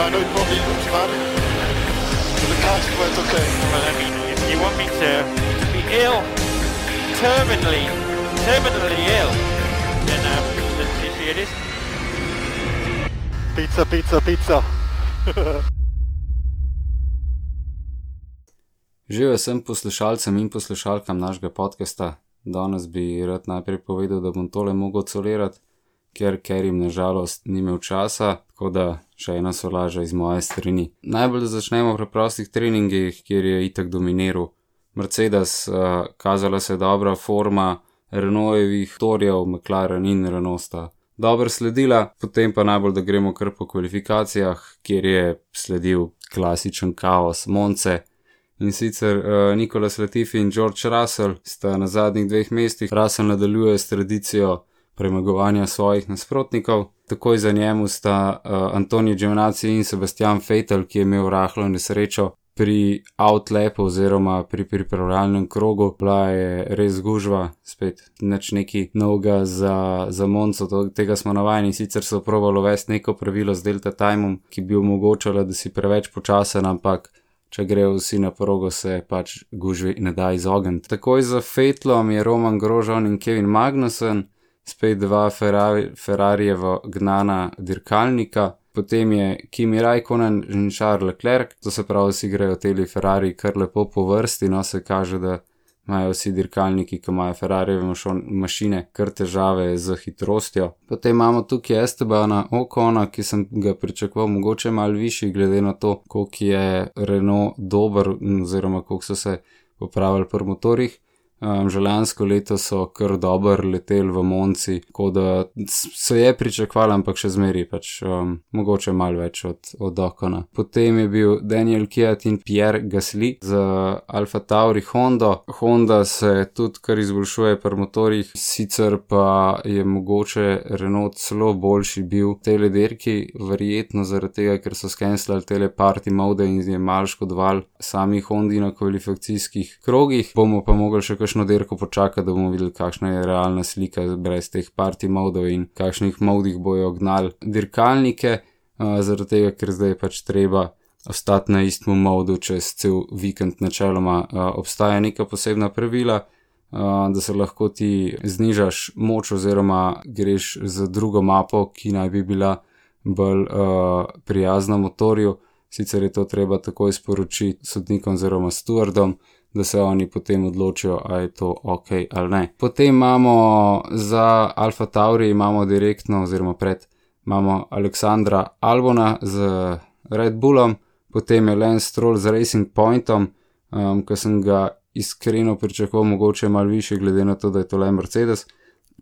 I know it probably looks bad. But the car's quite okay. Well, I mean, if you want me to be ill, terminally, terminally ill, then um, let's see, see it is. Pizza, pizza, pizza. Živijo vsem poslušalcem in poslušalkam našega podcasta. Danes bi rad najprej povedal, da bom tole mogel colirati, ker Kerim nažalost ni imel časa, tako da še ena solaža iz moje strani. Najbolj začnemo v preprostih treningih, kjer je itak dominiral. Mercedes, uh, kazala se je dobra forma Renaultevih motorjev, McLaren in Renault sta dobro sledila, potem pa najbolj, da gremo kar po kvalifikacijah, kjer je sledil klasičen kaos Monce. In sicer uh, Nikolas Latifi in George Russell sta na zadnjih dveh mestih. Russell nadaljuje s tradicijo premagovanja svojih nasprotnikov. Takoj za njemu sta uh, Antonijo Giovinazzi in Sebastian Vettel, ki je imel rahlo nesrečo pri outlepu oziroma pri pripravljalnem krogu. Bila je res gužva, spet nič neki novega za, za Monco, to, tega smo navajeni. Sicer so provalo uvesti neko pravilo z delta timom, ki bi omogočalo, da si preveč počasen, ampak če grejo vsi na progo, se pač gužvi ne da izogniti. Takoj za Fetlom je Roman Grožon in Kevin Magnussen, spet dva Ferrari, Ferrarijeva gnana dirkalnika. Potem je Kimi Raikkonen in Charles Leclerc, to se pravi, vsi grejo teli Ferrari kar lepo po vrsti, no se kaže, da imajo vsi dirkalniki, ki imajo Ferrarijeve mašine, kar težave z hitrostjo. Potem imamo tukaj Estebana Okona, ki sem ga pričakoval mogoče malo višji, glede na to, koliko je Renault dober, oziroma koliko so se popravili pri motorjih. Um, že lansko leto so kar dobro leteli v Monci, tako da se je pričakovalo, ampak še zmeri, pač um, mogoče malo več od, od Okona. Potem je bil Daniel Kiat in Pierre Gasly z Alfa Tauri Honda. Honda se tudi kar izboljšuje pri motorjih, sicer pa je mogoče Renault celo boljši bil v tej lederki, verjetno zaradi tega, ker so skenslali tele party mode in je mal škodoval sami Hondi na kvalifikacijskih krogih. Bomo pa mogli še kakšno derko počakati, da bomo videli, kakšna je realna slika brez teh party modov in kakšnih modih bojo gnali dirkalnike, uh, zaradi tega, ker zdaj je pač treba ostati na istem modu čez cel vikend, načeloma uh, obstaja neka posebna pravila. Uh, da se lahko ti znižaš moč, oziroma greš z drugo mapo, ki naj bi bila bolj uh, prijazna motorju. Sicer je to treba takoj sporočiti sodnikom oziroma stewardom, da se oni potem odločijo, ali je to ok ali ne. Potem imamo za Alfa Tauri, imamo direktno, oziroma pred, imamo Aleksandra Albona z Red Bullom, potem je Lance Stroll z Racing Pointom, um, ki sem ga iskreno pričakoval, mogoče malo više, glede na to, da je to le Mercedes.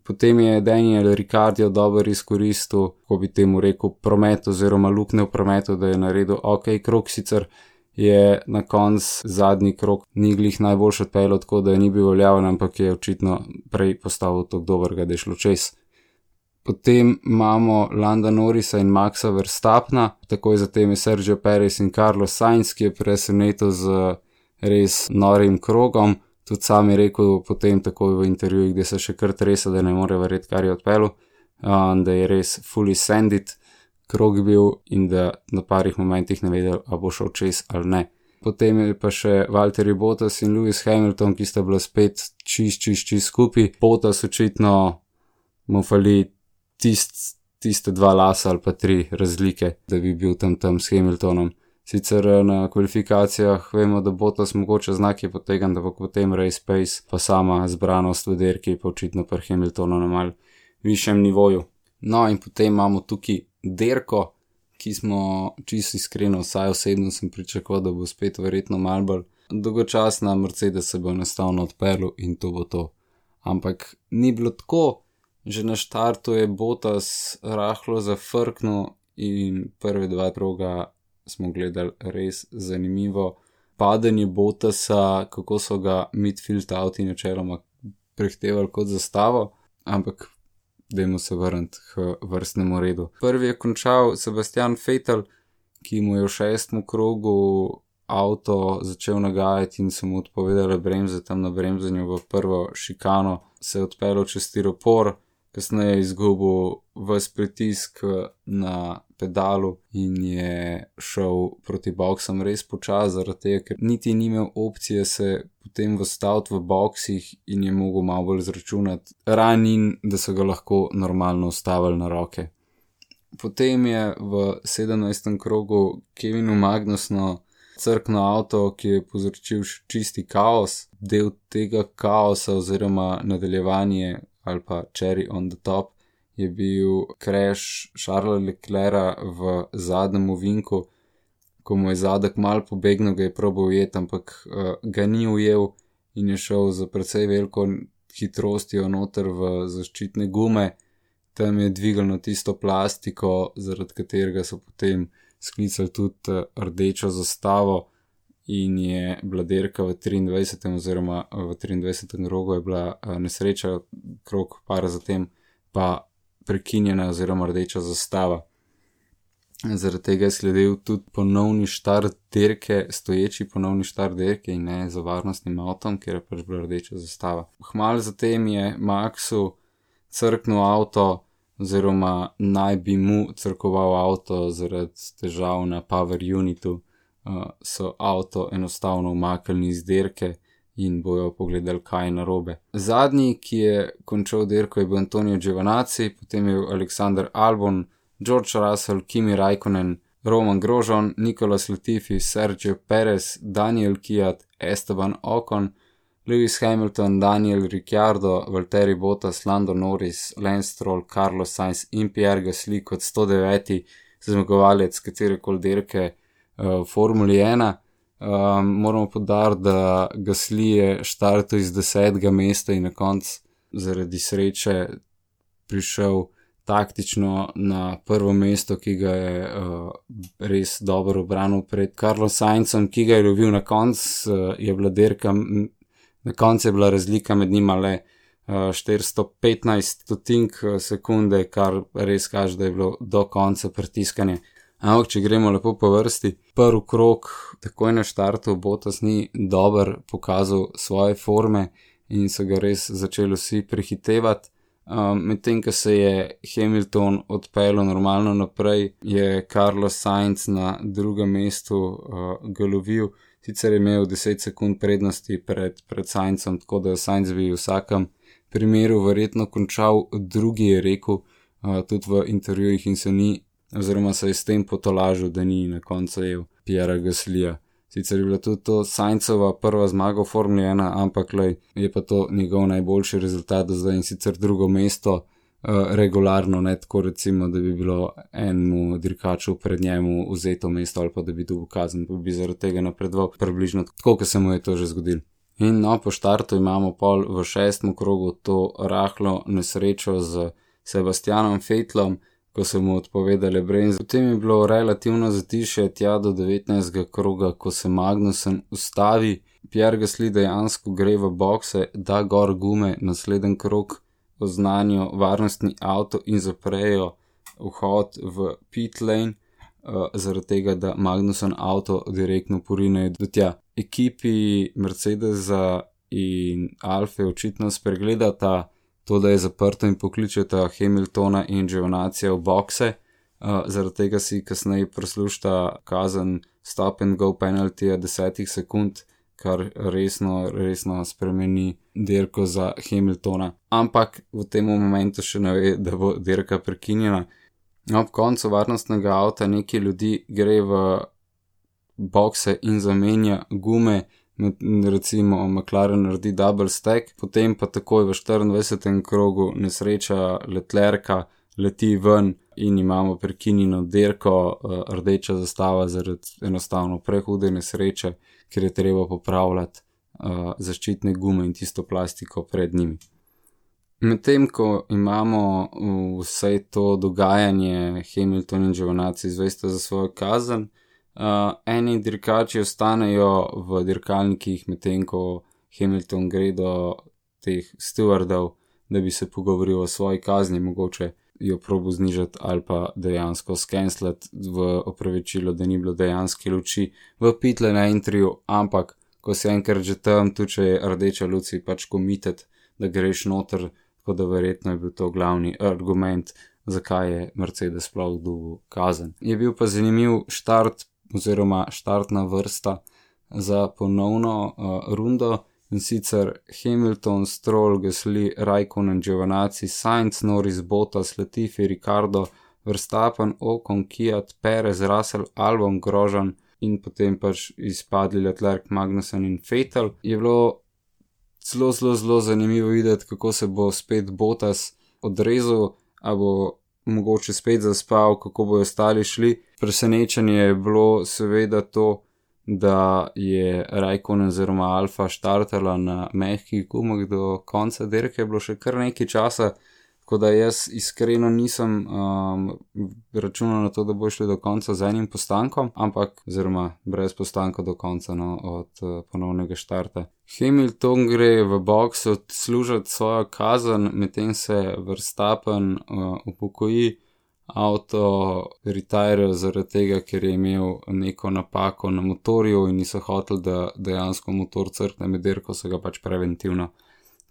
Potem je Daniel Ricardo dobro izkoristil, ko bi temu rekel, promet oziroma luknjo v prometu, da je naredil ok krok, sicer je na koncu zadnji krok ni glih najboljši odpeljal, tako da je ni bil veljaven, ampak je očitno prej postavil tako dobrega, da je šlo čez. Potem imamo Landa Norisa in Maxa Verstapna, takoj zatem je Sergio Perez in Carlos Sainz, ki je presenetil z res norim krogom. Tudi sam je rekel potem takoj v intervjujih, da se še kar tresa, da ne more verjeti, kar je odpeljal, da je res fully sandit krog bil in da na parih momentih ne vedel, ali bo šel čez ali ne. Potem je pa še Walter Bottas in Lewis Hamilton, ki sta bila spet čist, čist, čist skupaj. Bottas očitno mu fali tist, tiste dva lasa ali pa tri razlike, da bi bil tam tam s Hamiltonom. Sicer na kvalifikacijah vemo, da bo to mogoče znaki potegan, da bo potem Race Pace, pa sama zbranost v derki, pa očitno pri Hamiltonu na mal višjem nivoju. No, in potem imamo tukaj derko, ki smo čisto iskreno, vsaj osebno sem pričakoval, da bo spet verjetno mal bolj dolgočasna, Mercedes se bo enostavno odpeljal in to bo to. Ampak ni bilo tako, že na štartu je Botas rahlo zafrknil in prve dva kroga smo gledali res zanimivo. Padanje Botasa, kako so ga midfield avti načeloma prehtevali kot zastavo, ampak dajmo se vrniti k vrstnemu redu. Prvi je končal Sebastian Fetel, ki mu je v šestem krogu avto začel nagajati in so mu odpovedali bremze tam na bremzanju v prvo šikano, se je odpeljal čez tiropor, kasneje je izgubil vse pritisk na pedalu in je šel proti boksam res počasi, zaradi tega, ker niti ni imel opcije se potem vstaviti v boksih in je mogel malo bolj zračunati ranin, da so ga lahko normalno ustavili na roke. Potem je v 17. krogu Kevinu Magnusno crkno avto, ki je povzročil čisti kaos, del tega kaosa oziroma nadaljevanje ali pa cherry on the top je bil crash Charlesa Leclerca v zadnjem ovinku, ko mu je zadek mal pobegnil, ga je probo ujet, ampak uh, ga ni ujel in je šel za precej veliko hitrostjo noter v zaščitne gume. Tam je dvignil tisto plastiko, zaradi katerega so potem sklicali tudi uh, rdečo zastavo. In je bila dirka v 23. oziroma v 23. krogu, je bila uh, nesreča, krok par zatem, pa prekinjena oziroma rdeča zastava. Zaradi tega je sledil tudi ponovni štart dirke, stoječi ponovni štart dirke in ne za varnostnim avtom, ker je pač bila rdeča zastava. Hmal zatem je Maxu crknil avto, oziroma naj bi mu crkoval avto zaradi težav na Power Unitu, so avto enostavno umaknili iz dirke in bojo pogledali, kaj je narobe. Zadnji, ki je končal dirko, je bil Antonijo Giovanazzi, potem je bil Aleksandr Albon, George Russell, Kimi Raikkonen, Roman Grožon, Nikolas Latifi, Sergio Perez, Daniel Kijat, Esteban Ocon, Lewis Hamilton, Daniel Ricciardo, Valtteri Bottas, Lando Norris, Lance Stroll, Carlos Sainz in Pierre Gasly kot 109. zmagovalec katerekoli dirke uh, Formule 1. Um, moramo podariti, da Gasly je štartil iz desetega mesta in na koncu zaradi sreče prišel taktično na prvo mesto, ki ga je uh, res dobro obranil pred Karlom Saincem, ki ga je lovil na koncu, uh, je bila derka, na koncu je bila razlika med njima le uh, 415 stotink sekunde, kar res kaže, da je bilo do konca pritiskanje. Ampak, če gremo lepo po vrsti, prvi krok, takoj na štartu, Botas ni dober pokazal svoje forme in so ga res začeli vsi prehitevati. Um, Medtem, ko se je Hamilton odpeljal normalno naprej, je Carlos Sainz na drugem mestu uh, galovil, sicer je imel 10 sekund prednosti pred, pred Saincem, tako da Sainz bi v vsakem primeru verjetno končal, drugi je rekel uh, tudi v intervjujih in se ni oziroma se je s tem potolažil, da ni na koncu jev Pjera Gaslija. Sicer je bila tudi to Sajncova prva zmaga v Formuli 1, ampak lej, je pa to njegov najboljši rezultat do zdaj in sicer drugo mesto uh, regularno, ne tako recimo, da bi bilo enemu dirkaču pred njemu vzeto mesto ali pa da bi bil kazen, pa bi zaradi tega napredoval približno tako, kot se mu je to že zgodilo. In no, po štartu imamo pol v šestem krogu to rahlo nesrečo z Sebastianom Fetlom, ko so mu odpovedali Brains. Potem je bilo relativno zatišje tja do 19. kroga, ko se Magnusen ustavi, Pierre Gasly dejansko gre v bokse, da gor gume, naslednji krog oznanijo varnostni avto in zaprejo vhod v pit lane, uh, zaradi tega, da Magnusen avto direktno porine do tja. Ekipi Mercedesa in Alfa očitno spregledata to, da je zaprto in pokličeta Hamiltona in Giovanacija v bokse, uh, zaradi tega si kasneje proslušta kazen stop and go penalty 10 sekund, kar resno, resno spremeni dirko za Hamiltona. Ampak v tem momentu še ne ve, da bo dirka prekinjena. Ob koncu varnostnega avta neki ljudi gre v bokse in zamenja gume, recimo McLaren naredi double stack, potem pa takoj v 24. krogu nesreča letlerka leti ven in imamo prekinjeno dirko, eh, rdeča zastava zaradi enostavno prehude nesreče, ker je treba popravljati uh, zaščitne gume in tisto plastiko pred njimi. Medtem ko imamo vse to dogajanje, Hamilton in Giovanni zvesta za svojo kazen, uh, eni dirkači ostanejo v dirkalnikih, medtem ko Hamilton gre do teh stewardov, da bi se pogovoril o svoji kazni, mogoče jo probo znižati ali pa dejansko skenslati v opravičilo, da ni bilo dejanske luči v pitle na intervju, ampak ko si enkrat že tam, tu če je rdeča luč, pač komitet, da greš noter, tako da verjetno je bil to glavni argument, zakaj je Mercedes sploh dobil kazen. Je bil pa zanimiv štart oziroma štartna vrsta za ponovno uh, rundo. In sicer Hamilton, Stroll, Gasly, Raikkonen, Giovanni, Sainz, Norris, Bottas, Latifi, Ricardo, Verstappen, Ocon, Kiat, Perez, Russell, Albon, Grožan in potem pač izpadli Leclerc, Magnussen in Fatal. Je bilo zelo, zelo, zelo zanimivo videti, kako se bo spet Bottas odrezal, a bo mogoče spet zaspal, kako bojo ostali šli. Presenečenje je bilo seveda to, da je Rajkon oziroma Alfa štartala na mehkih gumah do konca dirke, je bilo še kar nekaj časa, tako da jaz iskreno nisem um, računal na to, da bo šli do konca z enim postankom, ampak oziroma brez postanka do konca no, od uh, ponovnega štarta. Hamilton gre v box odslužiti svojo kazen, medtem se vrstapen uh, upokoji avto retiriral zaradi tega, ker je imel neko napako na motorju in niso hoteli, da dejansko motor crkne med dirko, so ga pač preventivno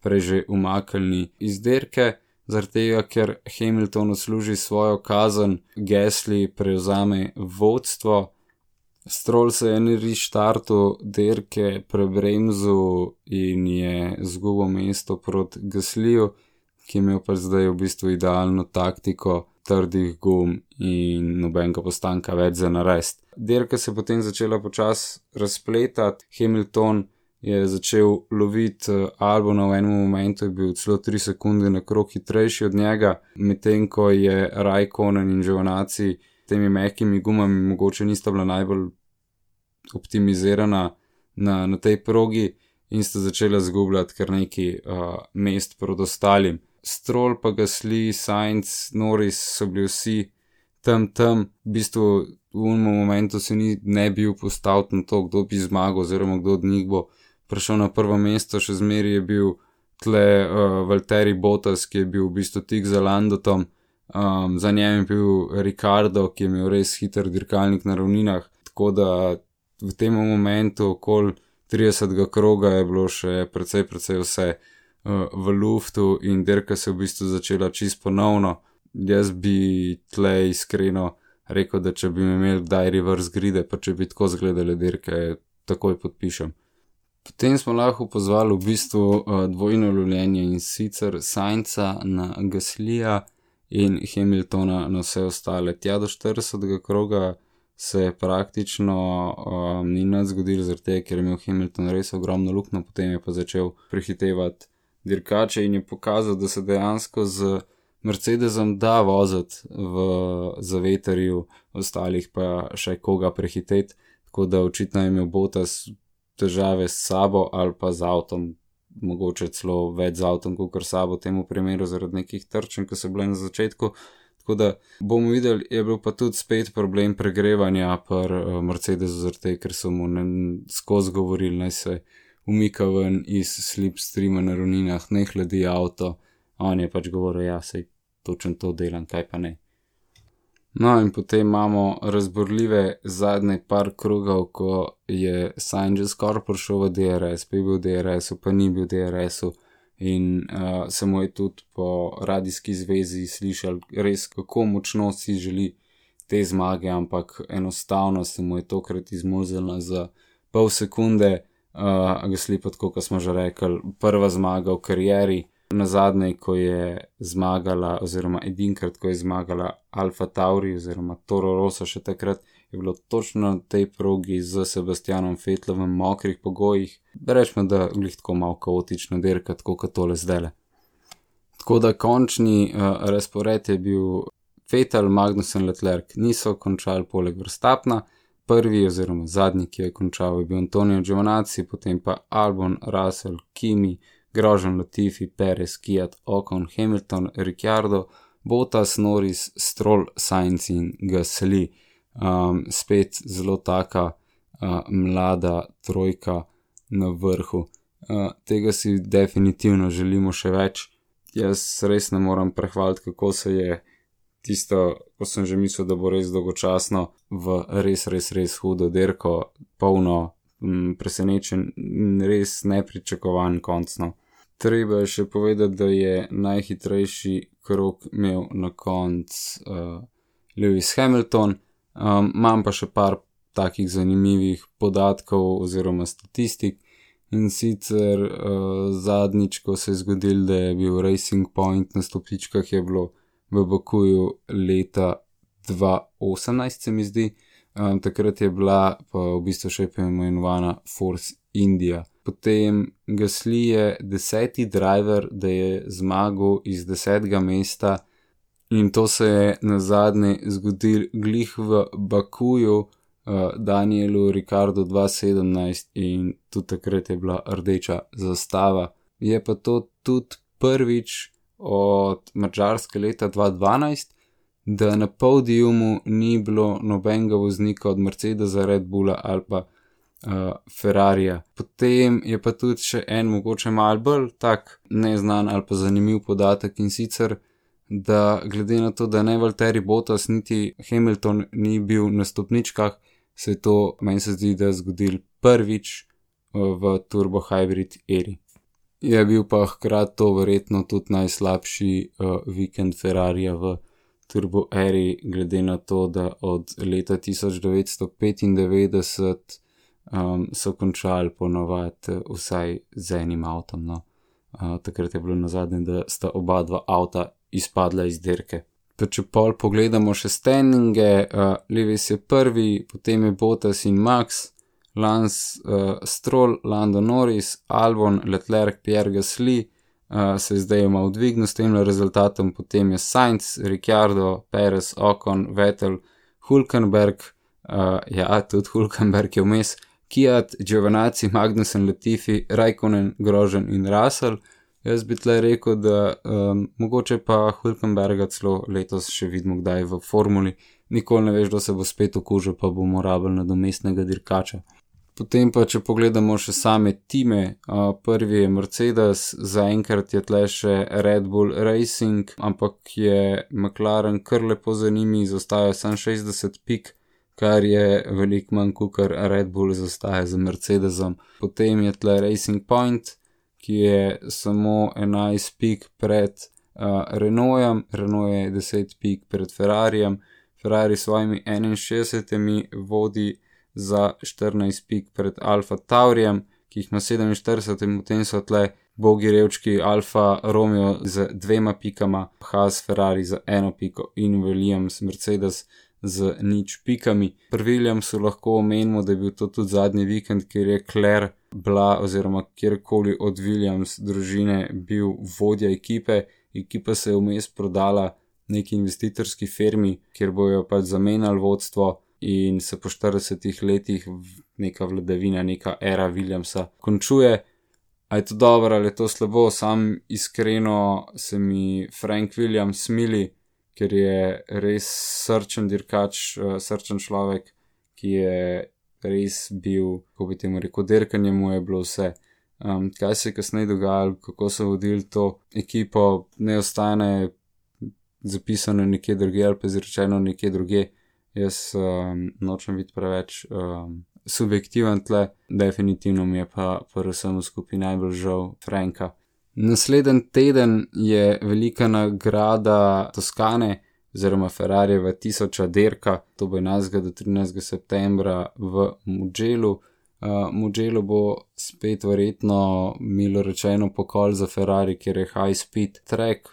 prej že umaknili iz dirke. Zaradi tega, ker Hamilton služi svojo kazen, Gesli prevzame vodstvo, Stroll se je na reštartu dirke prebremzu in je zgubil mesto proti Gasliju, ki je imel pa zdaj v bistvu idealno taktiko, trdih gum in nobenega postanka več za narest. Dirka se je potem začela počasi razpletati, Hamilton je začel loviti eh, Albona v enem momentu, je bil celo 3 sekunde na krok hitrejši od njega, medtem ko je Rajkonen in Žonaci temi mehkimi gumami mogoče nista bila najbolj optimizirana na, na tej progi in sta začela zgubljati kar nekaj uh, mest proti ostalim. Stroll, pa Gasly, Sainz, Norris so bili vsi tam, tam, v bistvu v unem momentu se ni bil postavil na to, kdo bi zmagal, oziroma kdo od njih bo prišel na prvo mesto, še zmeraj je bil tle uh, Valtteri Bottas, ki je bil v bistvu tik za Landotom, um, za njim je bil Ricardo, ki je imel res hiter dirkalnik na ravninah, tako da v tem momentu, okoli 30. kroga, je bilo še precej, precej vse v luftu in dirka se je v bistvu začela čist ponovno. Jaz bi tle iskreno rekel, da če bi imel kdaj reverse gride, pa če bi tako zgledali dirke, takoj podpišem. Potem smo lahko pozvali v bistvu uh, dvojno lovljenje in sicer Sajnca na Gaslija in Hamiltona na vse ostale. Tja do 40. kroga se je praktično um, ni nad zgodil, zaradi tega, ker je imel Hamilton res ogromno luknjo, potem je pa začel prehitevati dirkače in je pokazal, da se dejansko z Mercedesom da voziti v zaveterju, ostalih pa še koga prehiteti, tako da očitno je imel Botas težave s sabo ali pa z avtom, mogoče celo več z avtom, kot s sabo, v tem primeru zaradi nekih trčen, ki so bile na začetku. Tako da bomo videli, je bil pa tudi spet problem pregrevanja pri uh, Mercedesu, zaradi tega, ker so mu skozi govorili, naj se umika ven iz slipstreama na ravninah, ne hladi avto, on je pač govoril, ja, sej točen to delam, kaj pa ne. No, in potem imamo razborljive zadnje par krogov, ko je Sanchez skoraj prišel v DRS, pa je bil v DRS-u, pa ni bil v DRS-u. In uh, se mu je tudi po radijski zvezi slišal, res kako močno si želi te zmage, ampak enostavno se mu je tokrat izmuzila za pol sekunde, uh, Gasly, kot smo že rekli, prva zmaga v karieri, na zadnje, ko je zmagala, oziroma edinkrat, ko je zmagala Alfa Tauri, oziroma Toro Rosa, še takrat je bilo točno na tej progi z Sebastianom Fetlom v mokrih pogojih. Rečemo, da je tako malo kaotično dirka, tako kot tole zdaj. Tako da končni uh, razpored je bil Fetal, Magnus in Leclerc, niso končali poleg vrstapna prvi oziroma zadnji, ki je končal, je bil Antonijo Giovanazzi, potem pa Albon, Russell, Kimi, Grožen, Latifi, Perez, Kiat, Ocon, Hamilton, Ricciardo, Bottas, Norris, Stroll, Sainz in Gasly. Um, spet zelo taka uh, mlada trojka na vrhu. Uh, tega si definitivno želimo še več. Jaz res ne morem prehvaliti, kako se je tisto, ko sem že mislil, da bo res dolgočasno, v res, res, res hudo derko, polno m, presenečen res nepričakovan koncno. Treba je še povedati, da je najhitrejši krok imel na koncu uh, Lewis Hamilton, um, imam pa še par takih zanimivih podatkov oziroma statistik. In sicer uh, zadnjič, ko se je zgodil, da je bil Racing Point na stopničkah, je bilo v Bakuju leta 2018, se mi zdi. Um, takrat je bila pa v bistvu še poimenovana Force India. Potem Gasly je deseti driver, da je zmagal iz desetega mesta in to se je na zadnje zgodil glih v Bakuju, uh, Danielu Ricardo 2017 in tudi takrat je bila rdeča zastava. Je pa to tudi prvič od mačarske leta 2012, da na podiumu ni bilo nobenega voznika od Mercedesa, Red Bulla ali pa uh, Ferrarija. Potem je pa tudi še en mogoče mal bolj tak neznan ali pa zanimiv podatek in sicer, da glede na to, da ne Valtteri Bottas niti Hamilton ni bil na stopničkah, se je to meni se zdi, da je zgodil prvič uh, v Turbo Hybrid eri. Je bil pa hkrati to verjetno tudi najslabši uh, vikend Ferrarija v Turbo eri, glede na to, da od leta 1995 um, so končali ponovadi vsaj z enim avtom. No. Uh, takrat je bilo na zadnje, da sta oba dva avta izpadla iz dirke. Pa če pol pogledamo še standinge, uh, Lewis je prvi, potem je Bottas in Max, Lance uh, Stroll, Lando Norris, Albon, Leclerc, Pierre Gasly, uh, se zdaj ima odvignil s tem rezultatom, potem je Sainz, Ricciardo, Perez, Ocon, Vettel, Hulkenberg, uh, ja, tudi Hulkenberg je vmes, Kiat, Giovanazzi, Magnussen, Latifi, Raikkonen, Grožen in Russell. Jaz bi tle rekel, da um, mogoče pa Hulkenberga celo letos še vidimo kdaj v formuli, nikoli ne veš, da se bo spet okužil, pa bomo rabili nadomestnega dirkača. Potem pa, če pogledamo še same time, uh, prvi je Mercedes, zaenkrat je tle še Red Bull Racing, ampak je McLaren kar lepo za njimi, zostaja samo 60 pik kar je veliko manj kot kar Red Bull zastaja za Mercedesom. Potem je tle Racing Point, ki je samo 11 pik pred uh, Renaultom, Renault je 10 pik pred Ferrarijem, Ferrari s svojimi 61 vodi za 14 pik pred Alfa Taurijem, ki jih ima 47, potem so tle. Bogi revčki Alfa Romeo z dvema pikama, Haas Ferrari z eno piko in Williams Mercedes z nič pikami. Pri Williamsu lahko omenimo, da je bil to tudi zadnji vikend, kjer je Claire bila oziroma kjerkoli od Williams družine bil vodja ekipe. Ekipa se je vmes prodala neki investitorski firmi, kjer bojo pač zamenjali vodstvo in se po 40 letih neka vladavina, neka era Williamsa končuje. A je to dobro ali je to slabo, sam iskreno se mi Frank Williams smili, ker je res srčen dirkač, uh, srčen človek, ki je res bil, kako bi temu rekel, dirkanje mu je bilo vse. Um, kaj se je kasneje dogajalo, kako so vodili to ekipo, ne ostane zapisano nekje druge ali pa izrečeno nekje druge. Jaz um, nočem biti preveč um, subjektiven tle, definitivno mi je pa vsem skupaj najbolj žal Franka. Naslednji teden je velika nagrada Toskane, oziroma Ferrarieva tisoča derka, to bo 11. do 13. septembra v Mugellu. Uh, Mugello bo spet verjetno, milo rečeno, pokol za Ferrari, ker je high speed track,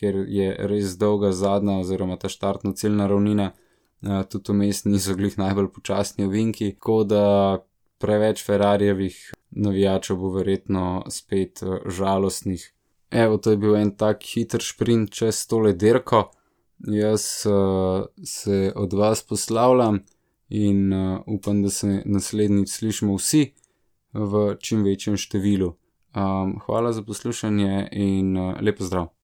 ker je res dolga zadnja, oziroma ta štartna ciljna ravnina, uh, tudi vmes niso glih najbolj počasni ovinki, tako da preveč Ferrarijevih navijačev bo verjetno spet uh, žalostnih. Evo, to je bil en tak hiter sprint čez tole dirko. Jaz uh, se od vas poslavljam in uh, upam, da se naslednjič slišimo vsi v čim večjem številu. Um, hvala za poslušanje in uh, lepo zdrav.